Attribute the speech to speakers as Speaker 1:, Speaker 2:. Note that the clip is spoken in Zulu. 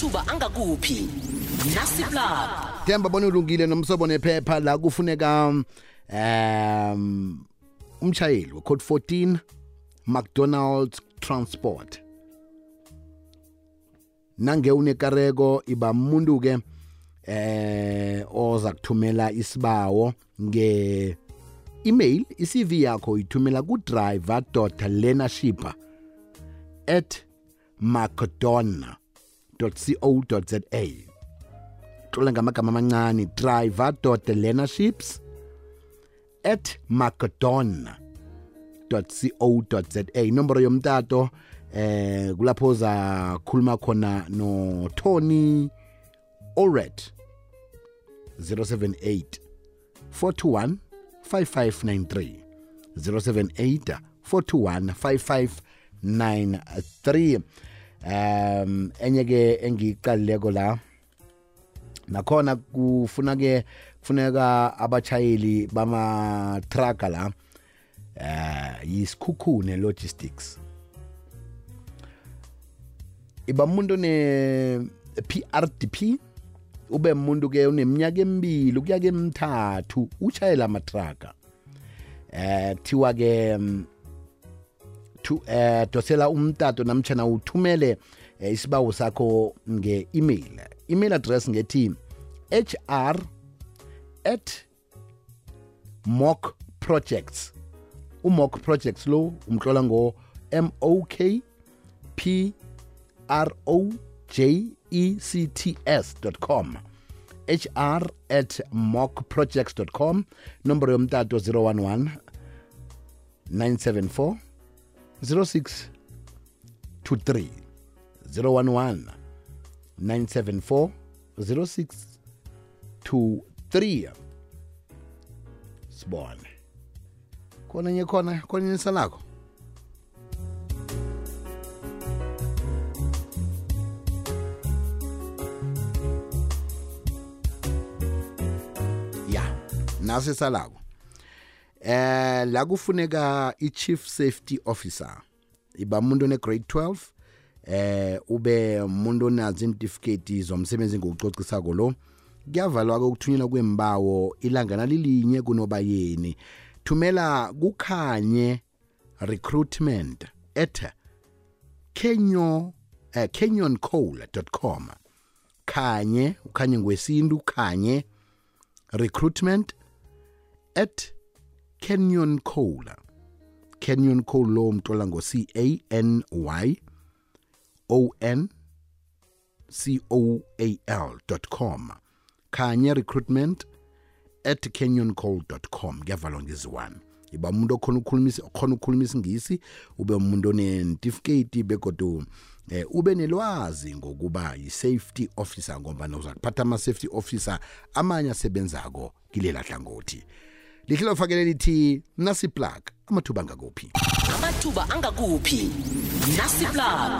Speaker 1: amathuba angakuphi? Nasiplab
Speaker 2: Themba bona ulungile nomsobo nephepha la kufuneka um umshayeli we code 14 McDonald's Transport. Nange unekareko iba umuntu ke eh oza kuthumela isibawo nge email iCV yakho uyithumela ku driver.learnership at co Tula ngamagama amancane driver learnerships at macdona co za inomboro yomtato eh kulapho zakhuluma khona notony oret 078 421 5593 078 421 5593 um enye ke engiqalileko la nakhona kufuna ke kufuneka abachayeli bama truck la eh yisikhukhune logistics. Iba umuntu ne PRDP ube umuntu ke uneminyaka emibili ukuya ke emithathu ushayela amatraga eh thiwa ke thu eh dosela umtato namtshana uthumele eh, isibawo sakho nge-email. Email address ngethi hr at mock projects umock projects lo umhlola ngo-mok p r o j e c t s.com hr at mockprojects.com nomboro yomtato 011 974 0623 011 974 0623. Sibone khona nye khona khona nye salakho ya nasi salako eh la kufuneka i-chief safety officer. Iba umuntu one grade 12 eh ube umuntu onazo imtifiketi zomsebenzi ngokucocisako lo. Kuyavalwa ke ukuthunyelwa kwembawo ilanga nalilinye kunobayeni thumela kukhanye recruitment at kenyo eh, canyoncoal.com khanye ukhanye ngwesintu khanye recruitment at canyon coal canyon coal lo mtola ngo c a n y o n c o a l.com khanye recruitment at canyoncoal.com kuyavalwa ngeziwani iba umuntu okhona ukukhulumisa okhona ukukhuluma isingisi ube umuntu onentifiketi begodu eh, ube nelwazi ngokuba yi-safety officer ngoba uza kuphatha ama-safety officer amanye asebenzako kilela hlangothi lihle fakele lithi nasiplug amathuba angakuphi?
Speaker 1: Amathuba angakuphi? Nasiplab